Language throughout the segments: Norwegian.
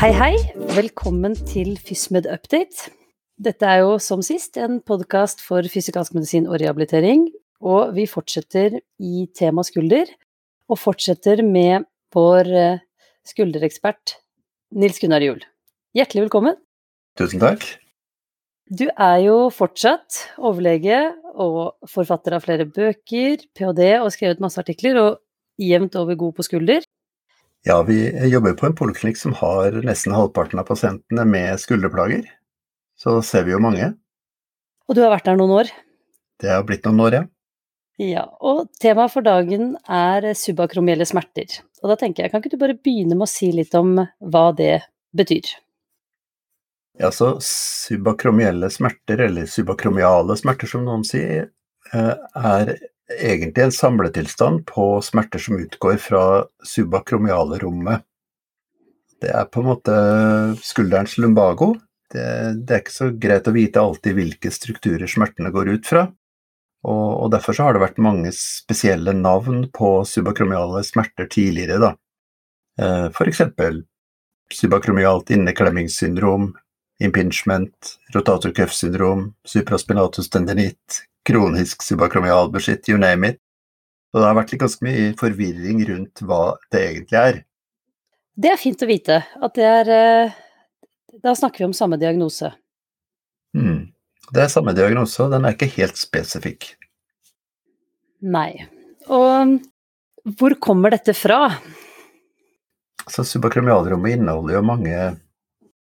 Hei, hei. Velkommen til FysMed Update. Dette er jo som sist en podkast for fysikalsk medisin og rehabilitering, og vi fortsetter i tema skulder, og fortsetter med vår eh, skulderekspert Nils Gunnar Juel. Hjertelig velkommen. Tusen takk. Du er jo fortsatt overlege og forfatter av flere bøker, ph.d. og skrevet masse artikler, og jevnt over god på skulder. Ja, vi jobber på en poliklinikk som har nesten halvparten av pasientene med skulderplager. Så ser vi jo mange. Og du har vært der noen år? Det har blitt noen år, ja. Ja, og temaet for dagen er subakromielle smerter. Og da tenker jeg, kan ikke du bare begynne med å si litt om hva det betyr? Ja, så subakromielle smerter, eller subakromiale smerter som noen sier, eh, er egentlig en samletilstand på smerter som utgår fra subakromiale rommet. Det er på en måte skulderens lumbago. Det, det, er ikke så greit å vite alltid hvilke strukturer smertene går ut fra. Og, og Derfor har det vært mange spesielle navn på subakromiale smerter tidligere. da. Eh, F.eks. subakromialt inneklemmingssyndrom, impingement, rotatorcuff-syndrom, supraspinatus tendinitt, kronisk subakromial bullshit, you name it. Og det har vært ganske mye forvirring rundt hva det egentlig er. Det er fint å vite at det er eh, Da snakker vi om samme diagnose. Mm. Det er samme diagnose, og den er ikke helt spesifikk. Nei. Og hvor kommer dette fra? Så Subakromialrommet inneholder jo mange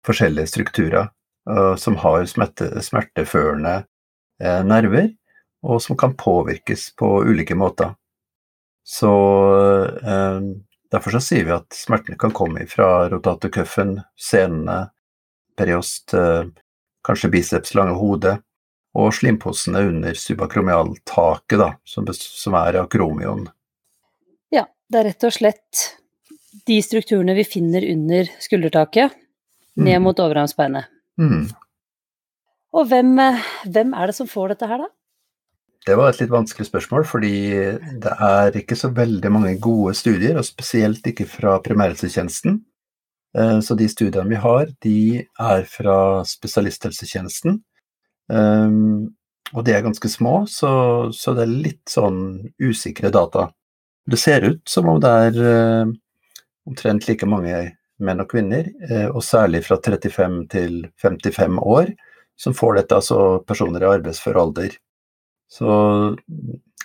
forskjellige strukturer uh, som har smerte, smerteførende nerver, og som kan påvirkes på ulike måter. Så uh, Derfor så sier vi at smertene kan komme fra rotatorcuffen, senene, periost, kanskje biceps, lange hode, og slimposene under subakromialtaket, da, som, som er akromion. Ja, det er rett og slett de strukturene vi finner under skuldertaket, ned Mm. mot overarmsbeinet. Mm. Og hvem, eh, hvem er det som får dette her, da? Det var et litt vanskelig spørsmål, fordi det er ikke så veldig mange gode studier, og spesielt ikke fra primærhelsetjenesten. Eh, Så de studiene vi har, de er fra spesialisthelsetjenesten. Um, Og de er ganske små, så, så det er litt sånn usikre data. Det ser ut som om det er eh, omtrent like mange menn og kvinner, eh, og særlig fra 35 til 55 år, som får dette, altså personer i arbeidsfør alder. Så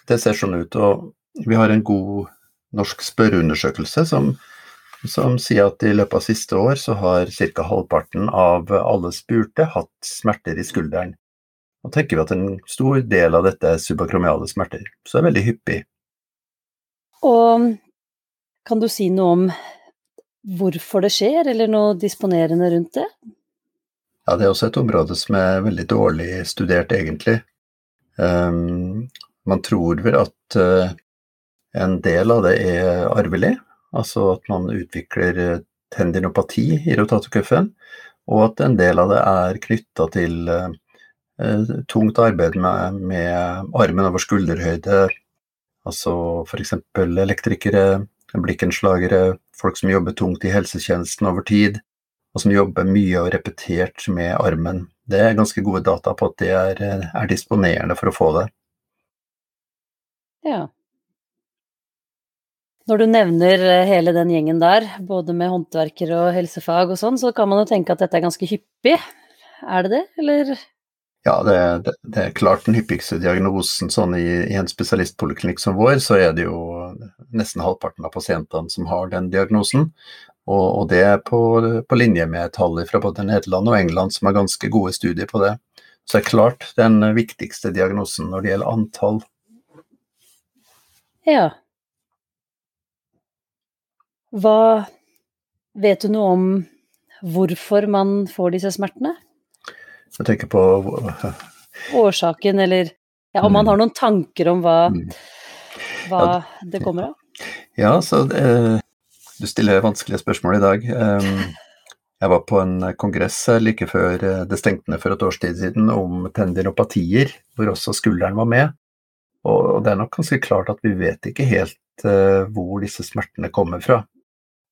det ser sånn ut. Og vi har en god norsk spørreundersøkelse som, som sier at i løpet av siste år så har ca. halvparten av alle spurte hatt smerter i skulderen. Nå tenker vi at en stor del av dette er subakromiale smerter, så det er veldig hyppig. Og kan du si noe om hvorfor det skjer, eller noe disponerende rundt det? Ja, det er også et område som er veldig dårlig studert, egentlig. Um, man tror vel at uh, en del av det er arvelig, altså at man utvikler eh, tendinopati i rotatorcuffen, og at en del av det er knytta til uh, tungt arbeid med, med armen over skulderhøyde, altså f.eks. elektrikere, blikkenslagere, folk som jobber tungt i helsetjenesten over tid, og som jobber mye og repetert med armen. Det er ganske gode data på at det er, er disponerende for å få det. Ja. Når du nevner eh, hele den gjengen der, både med håndverkere og helsefag og sånn, så kan man jo tenke at dette er ganske hyppig. Er det det, eller? Ja, det, det, det er klart den hyppigste diagnosen sånn i, i en spesialistpoliklinikk som vår, så er det jo nesten halvparten av pasientene som har den diagnosen. Og, og det er på, på, linje med tall fra både Nederland og England som har ganske gode studier på det. Så det er klart den viktigste diagnosen når det gjelder antall. Ja. Hva Vet du noe om hvorfor man får disse smertene? Jeg tenker på Årsaken, eller ja, om man har noen tanker om hva, Mm. hva det kommer av? Ja, så det, du stiller vanskelige spørsmål i dag. Jeg var på en kongress like før eh, det stengte ned for et års tid siden om tendinopatier, hvor også skulderen var med. Og det er nok ganske klart at vi vet ikke helt uh, hvor disse smertene kommer fra.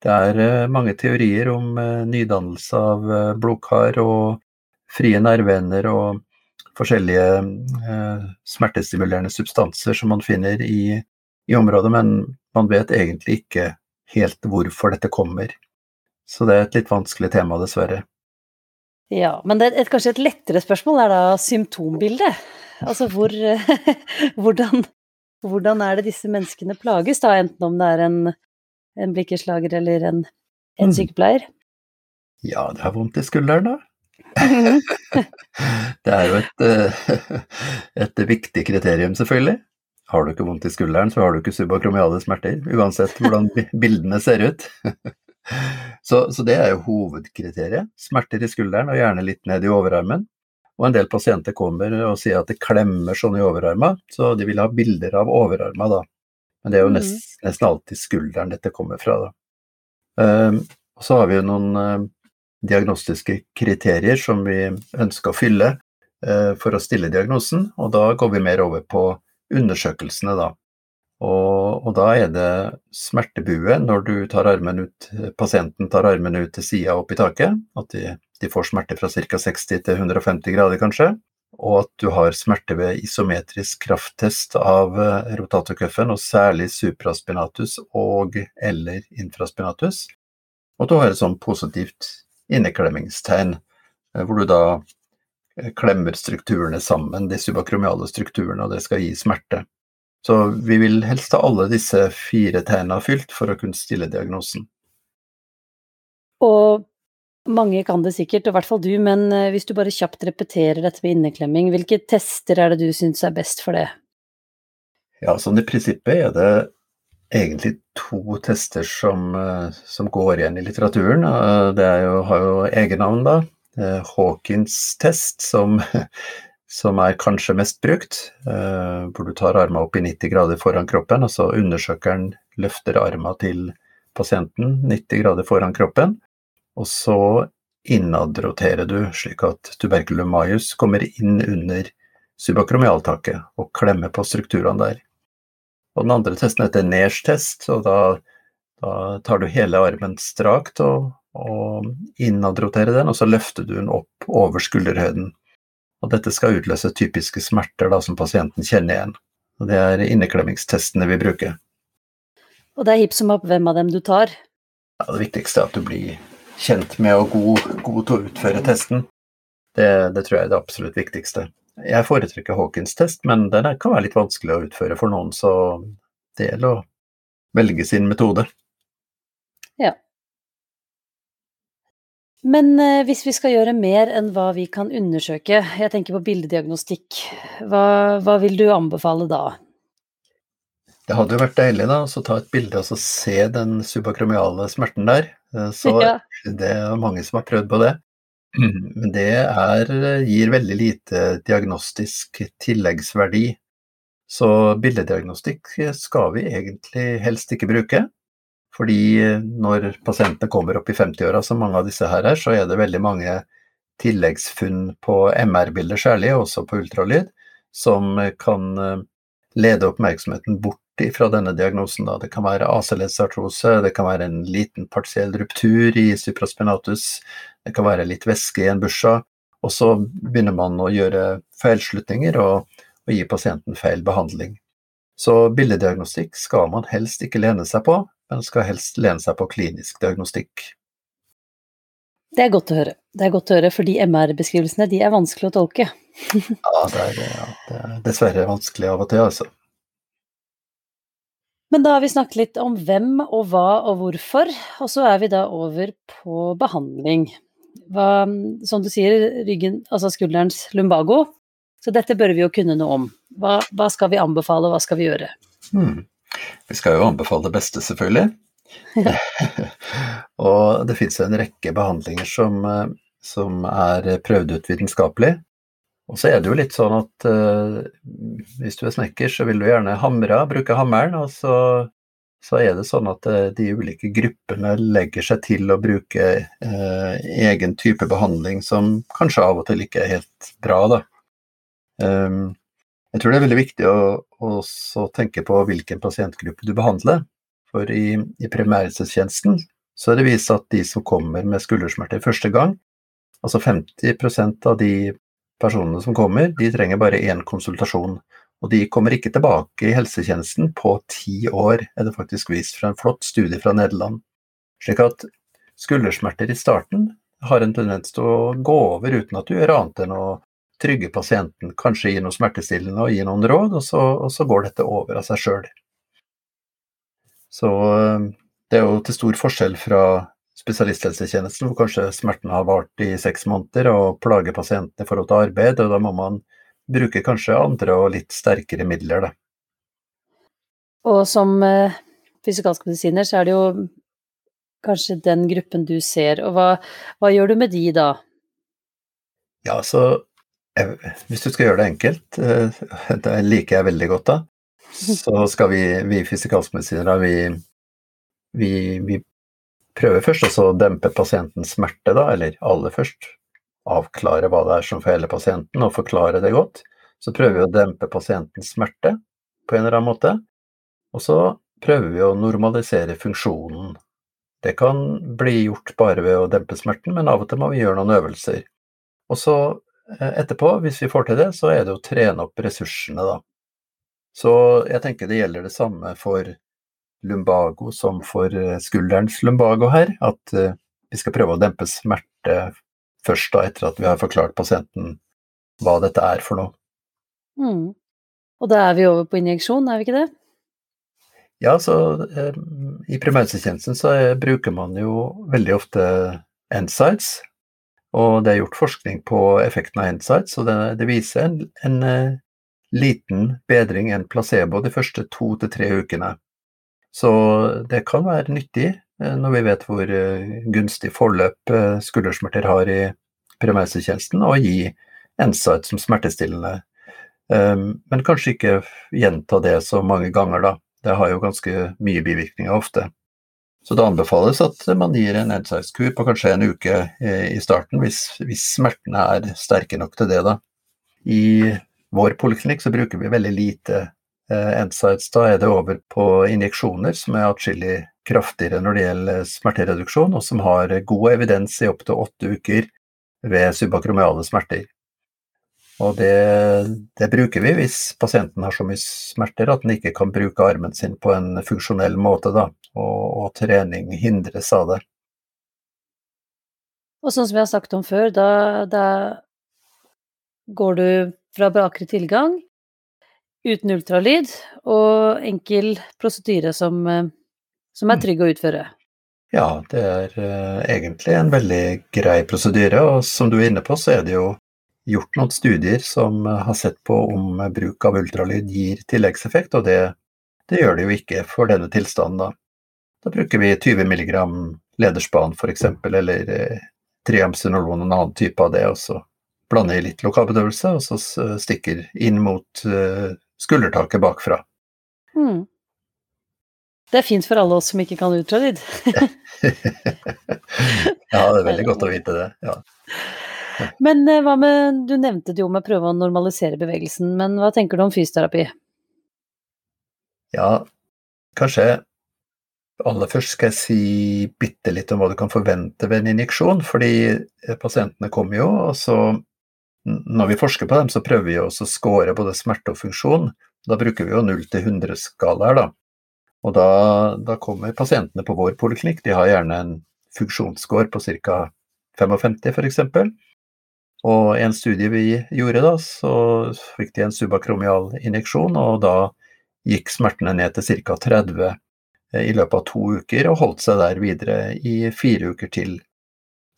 Det er eh, mange teorier om eh, nydannelse av eh, blodkar og frie nerveender og forskjellige smertestimulerende substanser som man finner i, i området, men man vet egentlig ikke helt hvorfor dette kommer. Så det er et litt vanskelig tema, dessverre. Ja, men det, et, kanskje et lettere spørsmål er da symptombildet. Altså hvor, hvordan, hvordan, er det disse menneskene plages, da, enten om det er en, en blikkeslager eller en, en mm. sykepleier? Ja, det er vondt i skulderen, da. det er jo et, eh, et, viktig kriterium, selvfølgelig. Har du ikke vondt i skulderen, så har du ikke subakromiale smerter, uansett hvordan bildene ser ut. Så, så, det er jo hovedkriteriet. Smerter i skulderen og gjerne litt ned i overarmen. Og en del pasienter kommer og sier at det klemmer sånn i overarmen, så de vil ha bilder av overarmen da. Men det er jo mm. nest, nesten alltid skulderen dette kommer fra, da. Um, så har vi jo noen uh, diagnostiske kriterier som vi ønsker å fylle uh, for å stille diagnosen, og da går vi mer over på undersøkelsene, da. Og, og, da er det smertebue når du tar armen ut, pasienten tar armen ut til sida opp i taket. At de, de får smerte fra ca. 60 til 150 grader, kanskje. Og at du har smerte ved isometrisk krafttest av eh, rotatorcuffen, og særlig supraspinatus og eller infraspinatus. Og du har et sånn positivt inneklemmingstegn, eh, hvor du da klemmer strukturene sammen, de subakromiale strukturene, og det skal gi smerte. Så vi vil helst ha alle disse fire tegna fylt for å kunne stille diagnosen. Og mange kan det sikkert, og i hvert fall du, men eh, hvis du bare kjapt repeterer dette med inneklemming, hvilke tester er det du syns er best for det? Ja, sånn i prinsippet er det egentlig to tester som, eh, som går igjen i litteraturen. Det jo, har jo egennavn, da. Hawkins test, som som er kanskje mest brukt, eh, hvor du tar armene opp i 90 grader foran kroppen, og så undersøkeren løfter armene til pasienten 90 grader foran kroppen, og så innadroterer du slik at tuberculum maius kommer inn under subakromialtaket og klemmer på strukturene der. Og den andre testen heter Ners test, og da, da, tar du hele armen strakt og, og innadrotere den, og så løfter du den opp over skulderhøyden. Og dette skal utløse typiske smerter da, som pasienten kjenner igjen. Og det er inneklemmingstestene vi bruker. Og det er hipp som opp hvem av dem du tar? Ja, det viktigste er at du blir kjent med og god, god til å utføre testen. Det, det, tror jeg er det absolutt viktigste. Jeg foretrekker Hawkins test, men den kan være litt vanskelig å utføre for noen, så det gjelder å velge sin metode. Ja. Men eh, hvis vi skal gjøre mer enn hva vi kan undersøke, jeg tenker på bildediagnostikk, hva, hva vil du anbefale da? Det hadde jo vært deilig da, å ta et bilde og se den subakromiale smerten der. Eh, så ja. Det er mange som har prøvd på det. Men det er, gir veldig lite diagnostisk tilleggsverdi. Så bildediagnostikk skal vi egentlig helst ikke bruke. Fordi eh, når pasientene kommer opp i 50-åra, som mange av disse her er, så er det veldig mange tilleggsfunn på MR-bilder særlig, og også på ultralyd, som kan eh, lede oppmerksomheten bort fra denne diagnosen. Det kan være AC-leddsartrose, det kan være en liten partiell ruptur i supraspinatus, det kan være litt væske i en busha, og så begynner man å gjøre feilslutninger og, og gi pasienten feil behandling. Så bildediagnostikk skal man helst ikke lene seg på, men skal helst lene seg på klinisk diagnostikk. Det er godt å høre. Det er godt å høre, for de MR-beskrivelsene de er vanskelig å tolke. ja, det er, ja, det er dessverre vanskelig av og til, altså. Men da har vi snakket litt om hvem og hva og hvorfor, og så er vi da over på behandling. Hva, som du sier, ryggen, altså skulderens lumbago, så dette bør vi jo kunne noe om. Hva, hva skal vi anbefale, og hva skal vi gjøre? Hmm. Vi skal jo anbefale det beste, selvfølgelig. og det fins en rekke behandlinger som, eh, som, er prøvd ut vitenskapelig. Og så er det jo litt sånn at uh, hvis du er snekker, så vil du gjerne hamre, bruke hammeren. Og så, så er det sånn at uh, de ulike gruppene legger seg til å bruke uh, egen type behandling som kanskje av og til ikke er helt bra, da. Um, jeg tror det er veldig viktig å også tenke på hvilken pasientgruppe du behandler. For i, i primærhelsetjenesten så er det vist at de som kommer med skuldersmerter første gang, altså 50% av de personene som kommer, de trenger bare én konsultasjon. Og de kommer ikke tilbake i helsetjenesten på ti år, er det faktisk vist fra en flott studie fra Nederland. Slik at skuldersmerter i starten har en tendens til å gå over uten at du gjør annet enn å trygge pasienten, kanskje gi noe smertestillende og gi noen råd, og så, og så går dette over av seg sjøl. Så det er jo til stor forskjell fra spesialisthelsetjenesten, hvor kanskje smerten har vart i seks måneder og plager pasienten i forhold til arbeid, og da må man bruke kanskje andre og litt sterkere midler, da. Og som eh, fysikalsk medisiner, så er det jo kanskje den gruppen du ser, og hva, hva gjør du med de da? Ja, så hvis du skal gjøre det enkelt, eh, det liker jeg veldig godt da, så skal vi, vi fysikalskmedisinere, vi vi, vi prøver først å dempe pasientens smerte, da, eller aller først avklare hva det er som feiler pasienten, og forklare det godt. Så prøver vi å dempe pasientens smerte på en eller annen måte. Og så prøver vi å normalisere funksjonen. Det kan bli gjort bare ved å dempe smerten, men av og til må vi gjøre noen øvelser. Og så etterpå, hvis vi får til det, så er det å trene opp ressursene, da. Så jeg tenker det gjelder det samme for lumbago som for eh, skulderens lumbago her. At eh, vi skal prøve å dempe smerte først da, etter at vi har forklart pasienten hva dette er for noe. Mm. Og da er vi over på injeksjon, er vi ikke det? Ja, så eh, i primærhelsetjenesten så eh, bruker man jo veldig ofte NSIDES. Og det er gjort forskning på effekten av NSIDES, og det, det viser en, en uh, liten bedring enn placebo de første to til tre ukene. Så det kan være nyttig eh, når vi vet hvor eh, gunstig forløp eh, skuldersmerter har i primærhelsetjenesten, å gi Insight som smertestillende. Men kanskje ikke gjenta det så mange ganger, da. Det har jo ganske mye bivirkninger ofte. Så det anbefales at man gir en NSAID-kur på kanskje en uke i starten, hvis, hvis smertene er sterke nok til det, da. I vår poliklinikk så bruker vi veldig lite Ensides, da er det over på injeksjoner, som er atskillig kraftigere når det gjelder smertereduksjon, og som har god evidens i opptil åtte uker ved subakromiale smerter. Og det, det, bruker vi hvis pasienten har så mye smerter at den ikke kan bruke armen sin på en funksjonell måte, da, og, og trening hindres av det. Og sånn som vi har sagt om før, da, da går du fra bakre tilgang uten ultralyd, og enkel prosedyre som, eh, som, er mm. trygg å utføre. Ja, det er uh, egentlig en veldig grei prosedyre, og som du er inne på, så er det jo gjort noen studier som har sett på om bruk av ultralyd gir tilleggseffekt, og det, det gjør det jo ikke for denne tilstanden. Da, da bruker vi 20 mg lederspan f.eks., eller eh, triamcinolon, en annen type av det, og så blander i litt lokalbedøvelse, og så stikker inn mot eh, skuldertaket bakfra. Mm. Det er fint for alle oss som ikke kan ultralyd. ja, det er veldig godt å vite det. ja. Men eh, hva med, du nevnte det jo med å prøve å normalisere bevegelsen, men hva tenker du om fysioterapi? Ja, kanskje aller først skal jeg si bitte litt om hva du kan forvente ved en injeksjon, fordi pasientene kommer jo, og så når vi forsker på dem, så prøver vi også å score både smerte og funksjon. Da bruker vi jo 0 til 100-skalaer, da. Og da, da, kommer pasientene på vår poliklinikk, de har gjerne en funksjonsscore på ca. 55 f.eks. Og en studie vi gjorde da, så fikk de en subakromial injeksjon, og da gikk smertene ned til ca. 30 eh, i løpet av to uker, og holdt seg der videre i fire uker til.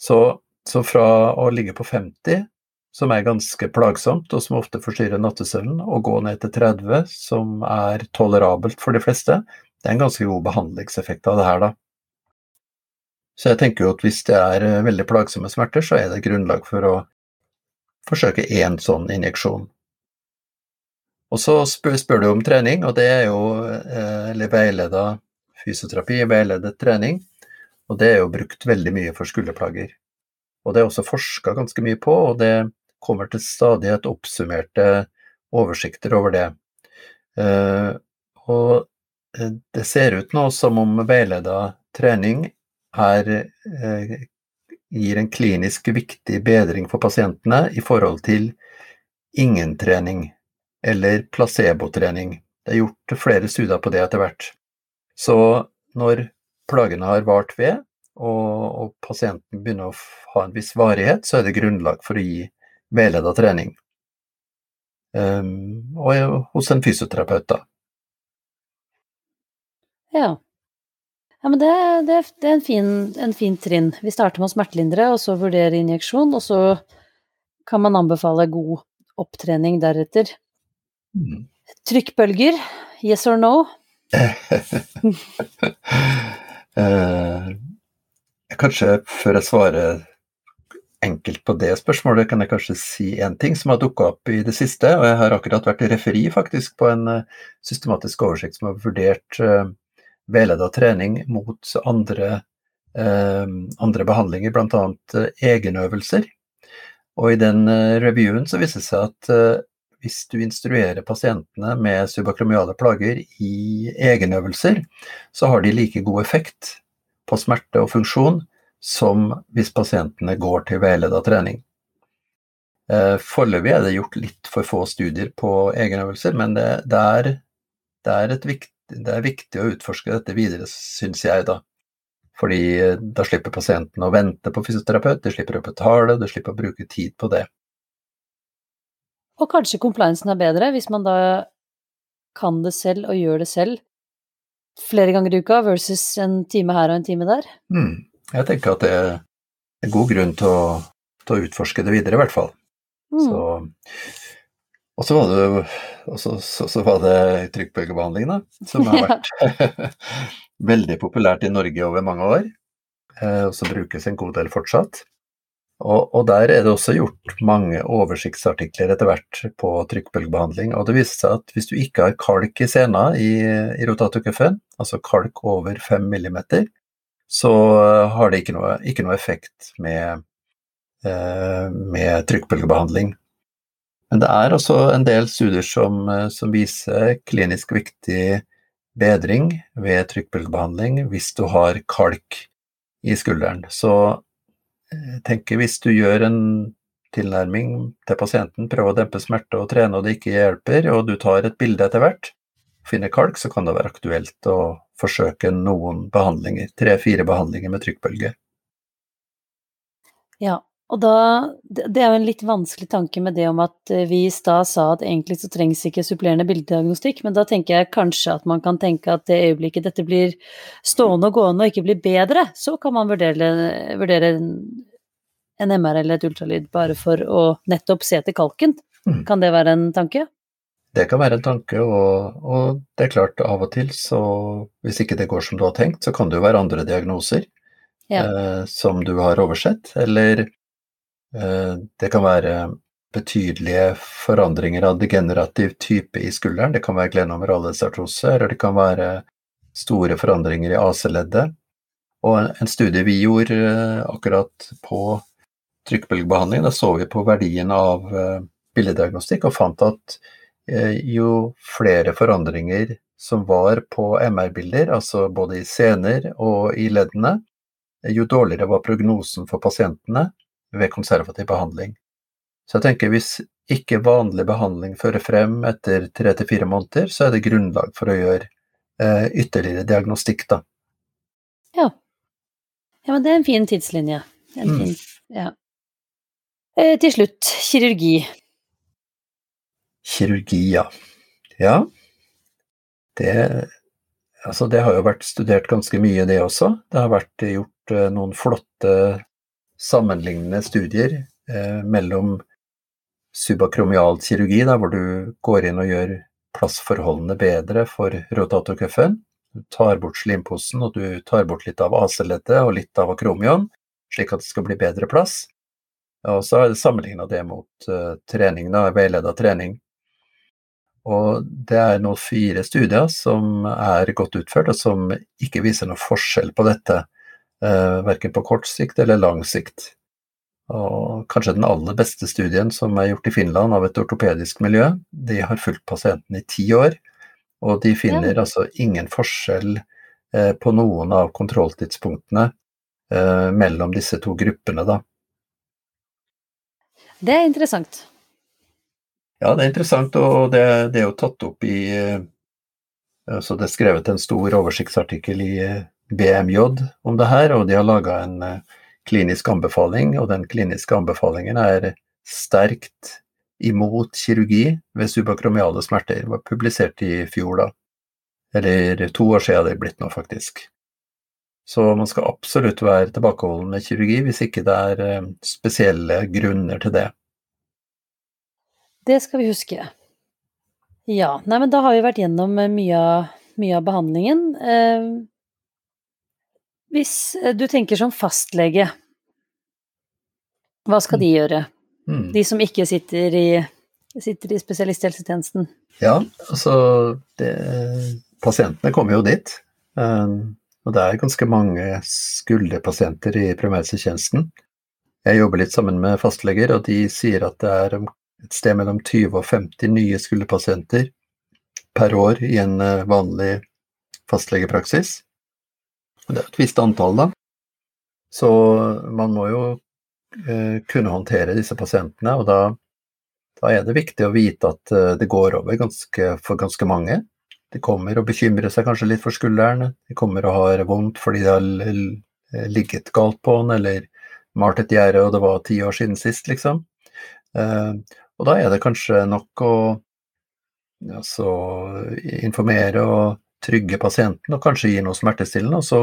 Så, så fra å ligge på 50 som er ganske plagsomt, og som ofte forstyrrer nattesøvnen, og gå ned til 30, som er tolerabelt for de fleste, det er en ganske god behandlingseffekt av det her, da. Så jeg tenker jo at hvis det er eh, veldig plagsomme smerter, så er det grunnlag for å forsøke én sånn injeksjon. Og så spør, du om trening, og det er jo eh, eller veileda fysioterapi, veiledet trening, og det er jo brukt veldig mye for skulderplager. Og det er også forska ganske mye på, og det kommer til stadighet oppsummerte oversikter over det. Eh, og eh, det ser ut nå som om veileda trening er, gir en klinisk viktig bedring for pasientene i forhold til ingen trening eller placebotrening. Det er gjort flere studier på det etter hvert. Så når plagene har vart ved, og, pasienten begynner å ha en viss varighet, så er det grunnlag for å gi veileda trening. Um, og hos en fysioterapeut, da. Ja. Ja men det, det, det er en fin, en fin, trinn. Vi starter med å smertelindre, og så vurdere injeksjon, og så kan man anbefale god opptrening deretter. Mm. Trykkbølger, yes or no? eh, kanskje før jeg svarer enkelt på det spørsmålet, kan jeg kanskje si en ting som har dukka opp i det siste. og Jeg har akkurat vært referi faktisk på en uh, systematisk oversikt som har vurdert uh, veileda trening mot andre, eh, andre behandlinger, bl.a. Uh, egenøvelser. Og i den reviewen så viser det seg at hvis du instruerer pasientene med subakromiale plager i egenøvelser, så har de like god effekt på smerte og funksjon som hvis pasientene går til veileda trening. Eh, foreløpig er det gjort litt for få studier på egenøvelser, men det, det, er, det, er, vikt, det er, viktig å utforske dette videre, syns jeg, da. Fordi eh, da slipper pasienten å vente på fysioterapeut, de slipper å betale, de slipper å bruke tid på det. Og kanskje compliancen er bedre hvis man da kan det selv og gjør det selv flere ganger i uka versus en time her og en time der? Mm. Jeg tenker at det er god grunn til å, til å utforske det videre, i hvert fall. Mm. Så, og så var det, så, så, så var det trykkbølgebehandling, da, som har vært veldig populært i Norge over mange år, eh, og som brukes en god del fortsatt. Og, og, der er det også gjort mange oversiktsartikler etter hvert på trykkbølgebehandling. Og det viste seg at hvis du ikke har kalk i sena i, i rotatokuffen, altså kalk over 5 millimeter, så har det ikke noe, ikke noe effekt med, eh, med, trykkbølgebehandling. Men det er også en del studier som, som viser klinisk viktig bedring ved trykkbølgebehandling hvis du har kalk i skulderen. Så jeg tenker hvis du gjør en tilnærming til pasienten, prøver å dempe smerte og trene og det ikke hjelper, og du tar et bilde etter hvert, finner kalk, så kan det være aktuelt å forsøke noen behandlinger, tre-fire behandlinger med trykkbølge. Ja, og da Det er jo en litt vanskelig tanke med det om at eh, vi i stad sa at egentlig så trengs ikke supplerende bildediagnostikk, men da tenker jeg kanskje at man kan tenke at det øyeblikket dette blir stående og gående og ikke blir bedre, så kan man vurdere, vurdere en MR eller et ultralyd bare for å nettopp se til kalken. Mm. Kan det være en tanke? Det kan være en tanke, og, og, det er klart av og til så hvis ikke det går som du har tenkt, så kan det jo være andre diagnoser ja. eh, som du har oversett, eller det kan være betydelige forandringer av degenerativ type i skulderen. Det kan være glenomorales artrose, eller det kan være store forandringer i AC-leddet. Og en studie vi gjorde eh, akkurat på trykkbølgebehandling, da så vi på verdien av eh, billeddiagnostikk og fant at jo flere forandringer som var på MR-bilder, altså både i sener og i leddene, jo dårligere var prognosen for pasientene, ved konservativ behandling. Så jeg tenker hvis ikke vanlig behandling fører frem etter tre til fire måneder, så er det grunnlag for å gjøre eh, ytterligere diagnostikk, da. Ja. Ja, men det er en fin tidslinje. En mm. fin, ja. Eh, til slutt, kirurgi. Kirurgi, ja. Ja. Det, altså det har jo vært studert ganske mye, det også. Det har vært gjort eh, noen flotte sammenlignende studier eh, mellom subakromial kirurgi, der hvor du går inn og gjør plassforholdene bedre for rotatorcuffen. Du tar bort slimposen, og du tar bort litt av AC-leddet og litt av akromion, slik at det skal bli bedre plass. Og så har jeg sammenligna det mot uh, trening, da, veileda trening. Og det er nå fire studier som er godt utført, og som ikke viser noen forskjell på dette eh, verken på kort sikt eller lang sikt. Og kanskje den aller beste studien som er gjort i Finland av et ortopedisk miljø, de har fulgt pasienten i ti år, og de finner ja. altså ingen forskjell eh, på noen av kontrolltidspunktene eh, mellom disse to gruppene, da. Det er interessant. Ja, det er interessant, og det, det er jo tatt opp i eh, så Det er skrevet en stor oversiktsartikkel i eh, BMJ om det her, og de har laga en eh, klinisk anbefaling, og den kliniske anbefalingen er sterkt imot kirurgi ved subakromiale smerter. Det var publisert i fjor, da. Eller to år siden det er blitt nå, faktisk. Så man skal absolutt være tilbakeholden med kirurgi hvis ikke det er eh, spesielle grunner til det. Det skal vi huske. Ja, nei, men da har vi vært gjennom eh, mye av, mye av behandlingen. Eh, hvis du tenker som fastlege, hva skal de mm. gjøre? Mm. De som ikke sitter i, sitter i spesialisthelsetjenesten? Ja, altså det, Pasientene kommer jo dit. Um, og det er ganske mange skulderpasienter i primærhelsetjenesten. Jeg jobber litt sammen med fastleger, og de sier at det er et sted mellom 20 og 50 nye skulderpasienter per år i en eh, vanlig fastlegepraksis. Det er et visst antall, da. Så man må jo eh, kunne håndtere disse pasientene, og da, da, er det viktig å vite at eh, det går over ganske, for ganske mange. De kommer og bekymrer seg kanskje litt for skulderen. De kommer og har vondt fordi de har ligget galt på den, eller malt et gjerde og det var ti år siden sist, liksom. Eh, og da er det kanskje nok å altså, informere og trygge pasienten, og kanskje gi noe smertestillende, og så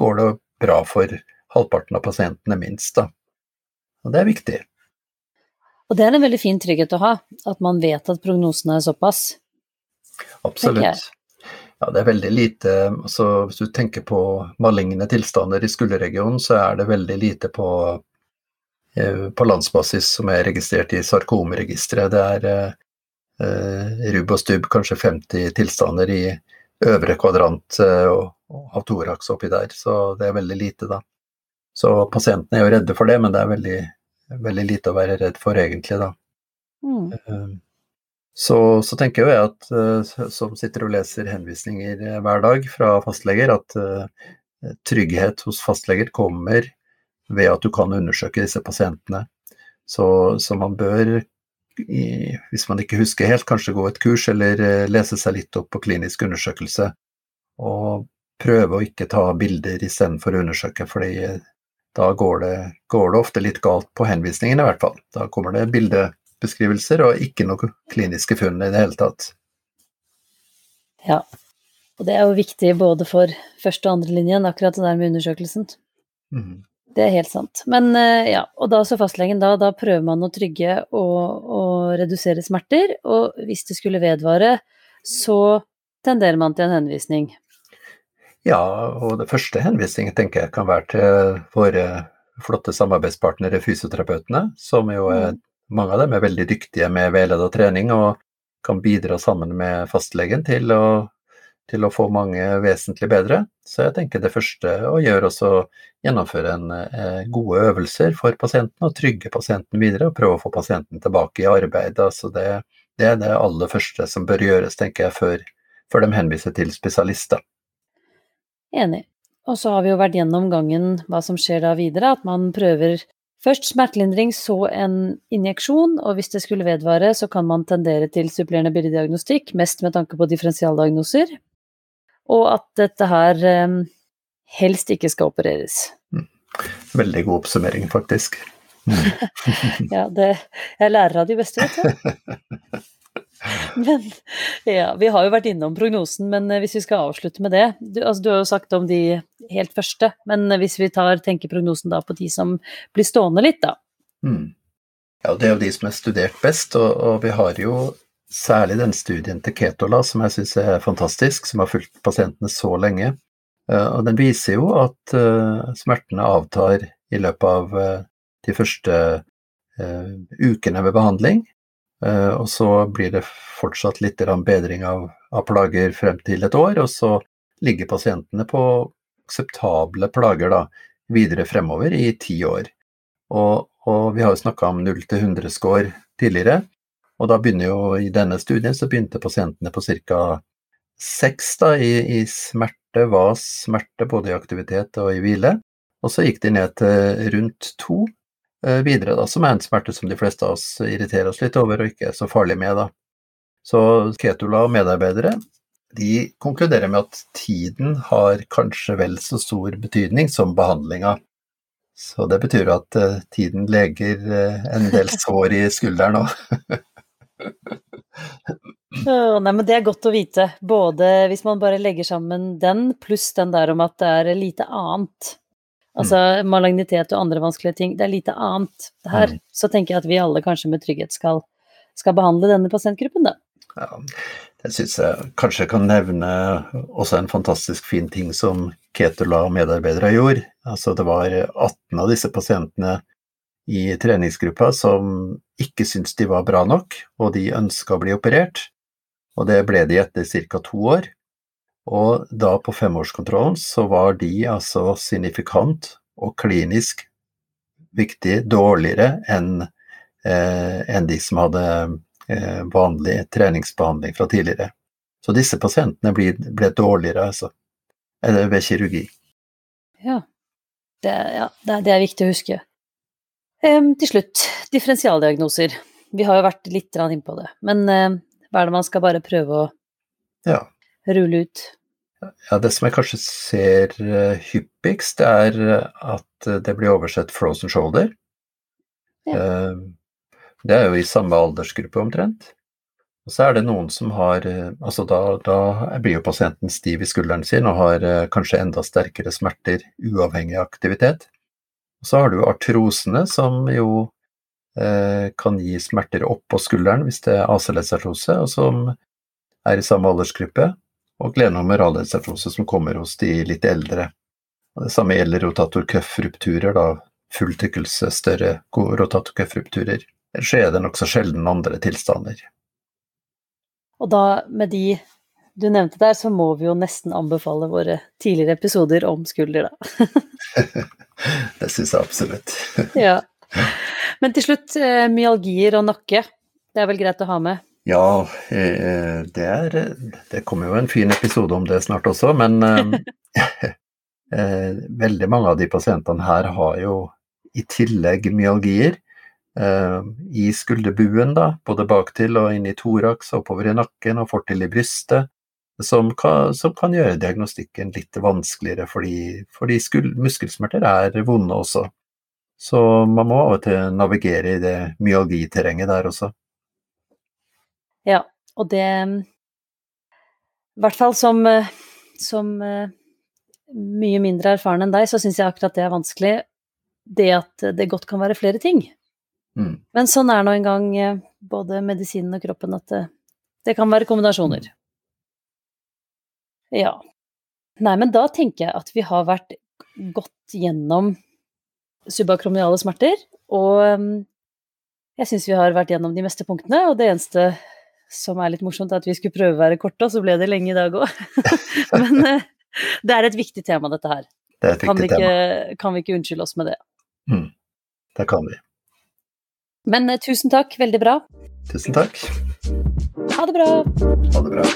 går det bra for halvparten av pasientene, minst. da. Og det er viktig. Og det er en veldig fin trygghet å ha, at man vet at prognosene er såpass. Absolutt. Ja, det er veldig lite altså Hvis du tenker på maligne tilstander i skulderregionen, så er det veldig lite på, eh, på landsbasis som er registrert i sarkomregisteret. Det er eh, rubb og stubb kanskje 50 tilstander i øvre kvadrant eh, av thorax oppi der, så det er veldig lite, da. Så pasientene er jo redde for det, men det er veldig, veldig lite å være redd for egentlig, da. Mm. Eh, så, så, tenker jeg at uh, som sitter og leser henvisninger hver dag fra fastleger, at trygghet hos fastleger kommer ved at du kan undersøke disse pasientene. Så, så man bør, i, hvis man ikke husker helt, kanskje gå et kurs eller lese seg litt opp på klinisk undersøkelse. Og prøve å ikke ta bilder istedenfor å undersøke, for da går det, går det ofte litt galt på henvisningen i hvert fall. Da kommer det bildebeskrivelser og ikke noen kliniske funn i det hele tatt. Ja, og det er jo viktig både for første og andre linjen, akkurat det der med undersøkelsen. Mm. Det er helt sant. Men eh, ja, og da så fastlegen da, da prøver man å trygge og, og redusere smerter, og hvis det skulle vedvare, så tenderer man til en henvisning. Ja, og det første henvisningen tenker jeg kan være til våre flotte samarbeidspartnere, fysioterapeutene, som jo er mm. Mange av dem er veldig dyktige med veileda trening og kan bidra sammen med fastlegen til å, til å, få mange vesentlig bedre. Så jeg tenker det første å gjøre også gjennomføre en, eh, gode øvelser for pasienten og trygge pasienten videre og prøve å få pasienten tilbake i arbeid. Altså det, det, er det aller første som bør gjøres, tenker jeg, før, før de henviser til spesialister. Enig. Og så har vi jo vært gjennom gangen hva som skjer da videre, at man prøver Først smertelindring, så en injeksjon, og hvis det skulle vedvare, så kan man tendere til supplerende billeddiagnostikk, mest med tanke på differensialdiagnoser, og at dette her eh, helst ikke skal opereres. Mm. Veldig god oppsummering, faktisk. Mm. ja, det, jeg lærer av de beste, vet du. Men ja, vi har jo vært innom prognosen, men eh, hvis vi skal avslutte med det Du, altså, du har jo sagt om de helt første, men eh, hvis vi tar, tenker prognosen da på de som blir stående litt, da. Mm. Ja, det er jo de som er studert best, og, og vi har jo særlig den studien til Ketola som jeg syns er fantastisk, som har fulgt pasientene så lenge. Eh, og den viser jo at smertene avtar i løpet av de første ukene ved behandling, Eh, og så blir det fortsatt litt bedring av, plager frem til et år, og så ligger pasientene på akseptable plager da, videre fremover i ti år. Og, og vi har jo snakka om 0 til 100 score tidligere, og da begynner jo i denne studien så begynte pasientene på ca. 6 da, i, i smerte, vas, smerte både i aktivitet og i hvile. Og så gikk de ned til rundt to eh, videre, da, som er en smerte som de fleste av oss irriterer oss litt over og ikke er så farlig med. da. Så Ketula og medarbeidere de konkluderer med at tiden har kanskje vel så stor betydning som behandlinga. Så det betyr at uh, tiden leger uh, en del sår i skulderen òg. oh, nei, men det er godt å vite. Både hvis man bare legger sammen den, pluss den der om at det er lite annet. Altså mm. malignitet og andre vanskelige ting. Det er lite annet her. Mm. Så tenker jeg at vi alle kanskje med trygghet skal, skal behandle denne pasientgruppen, da. Ja, jeg syns jeg kanskje kan nevne også en fantastisk fin ting som Ketula og medarbeidere gjorde. Altså det var 18 av disse pasientene i treningsgruppa som ikke syntes de var bra nok, og de ønska å bli operert. Og det ble de etter ca. to år. Og da på femårskontrollen så var de altså signifikant og klinisk viktig dårligere enn eh, en de som hadde Eh, vanlig treningsbehandling fra tidligere. Så disse pasientene ble, ble dårligere altså, ved kirurgi. Ja. Det, ja, det er viktig å huske. Um, til slutt, differensialdiagnoser. Vi har jo vært litt innpå det, men uh, hva er det man skal bare prøve å ja. rulle ut? Ja, Det som jeg kanskje ser uh, hyppigst, er at det blir oversett frozen shoulder. Ja. Uh, det er jo i samme aldersgruppe omtrent. Og så er det noen som har eh, Altså da, da blir jo pasienten stiv i skulderen sin og har eh, kanskje enda sterkere smerter uavhengig av aktivitet. Og så har du artrosene, som jo eh, kan gi smerter oppå skulderen hvis det er ACLS-artrose, og som er i samme aldersgruppe. Og glenomoralesartrose som kommer hos de litt eldre. Og det samme gjelder rotator cuff-rupturer, da full tykkelse, større rotator cuff-rupturer. Ellers er det nokså sjelden andre tilstander. Og da, med de du nevnte der, så må vi jo nesten anbefale våre tidligere episoder om skulder, da. det syns jeg absolutt. ja. Men til slutt, eh, myalgier og nakke. Det er vel greit å ha med? Ja, eh, det er Det kommer jo en fin episode om det snart også, men eh, veldig mange av de pasientene her har jo i tillegg myalgier. Eh, i skulderbuen, da, både baktil og inn i thorax, oppover i nakken og fortil i brystet, som kan, som kan gjøre diagnostikken litt vanskeligere, fordi, fordi muskelsmerter er vonde også. Så man må av og til navigere i det myalgiterrenget der også. Ja, og det I hvert fall som, som mye mindre erfaren enn deg, så syns jeg akkurat det er vanskelig. Det at det godt kan være flere ting. Mm. Men sånn er nå en gang eh, både medisinen og kroppen at det, det kan være kombinasjoner. Ja. Nei, men da tenker jeg at vi har vært godt gjennom subakromiale smerter, og um, jeg syns vi har vært gjennom de meste punktene, og det eneste som er litt morsomt, er at vi skulle prøve å være korte, og så ble det lenge i dag òg. men uh, det er et viktig tema, dette her. Det er et viktig kan vi ikke, tema. Kan vi ikke unnskylde oss med det? Mm. Det kan vi. Men eh, tusen takk, veldig bra. Tusen takk. Ha det bra. Ha det bra.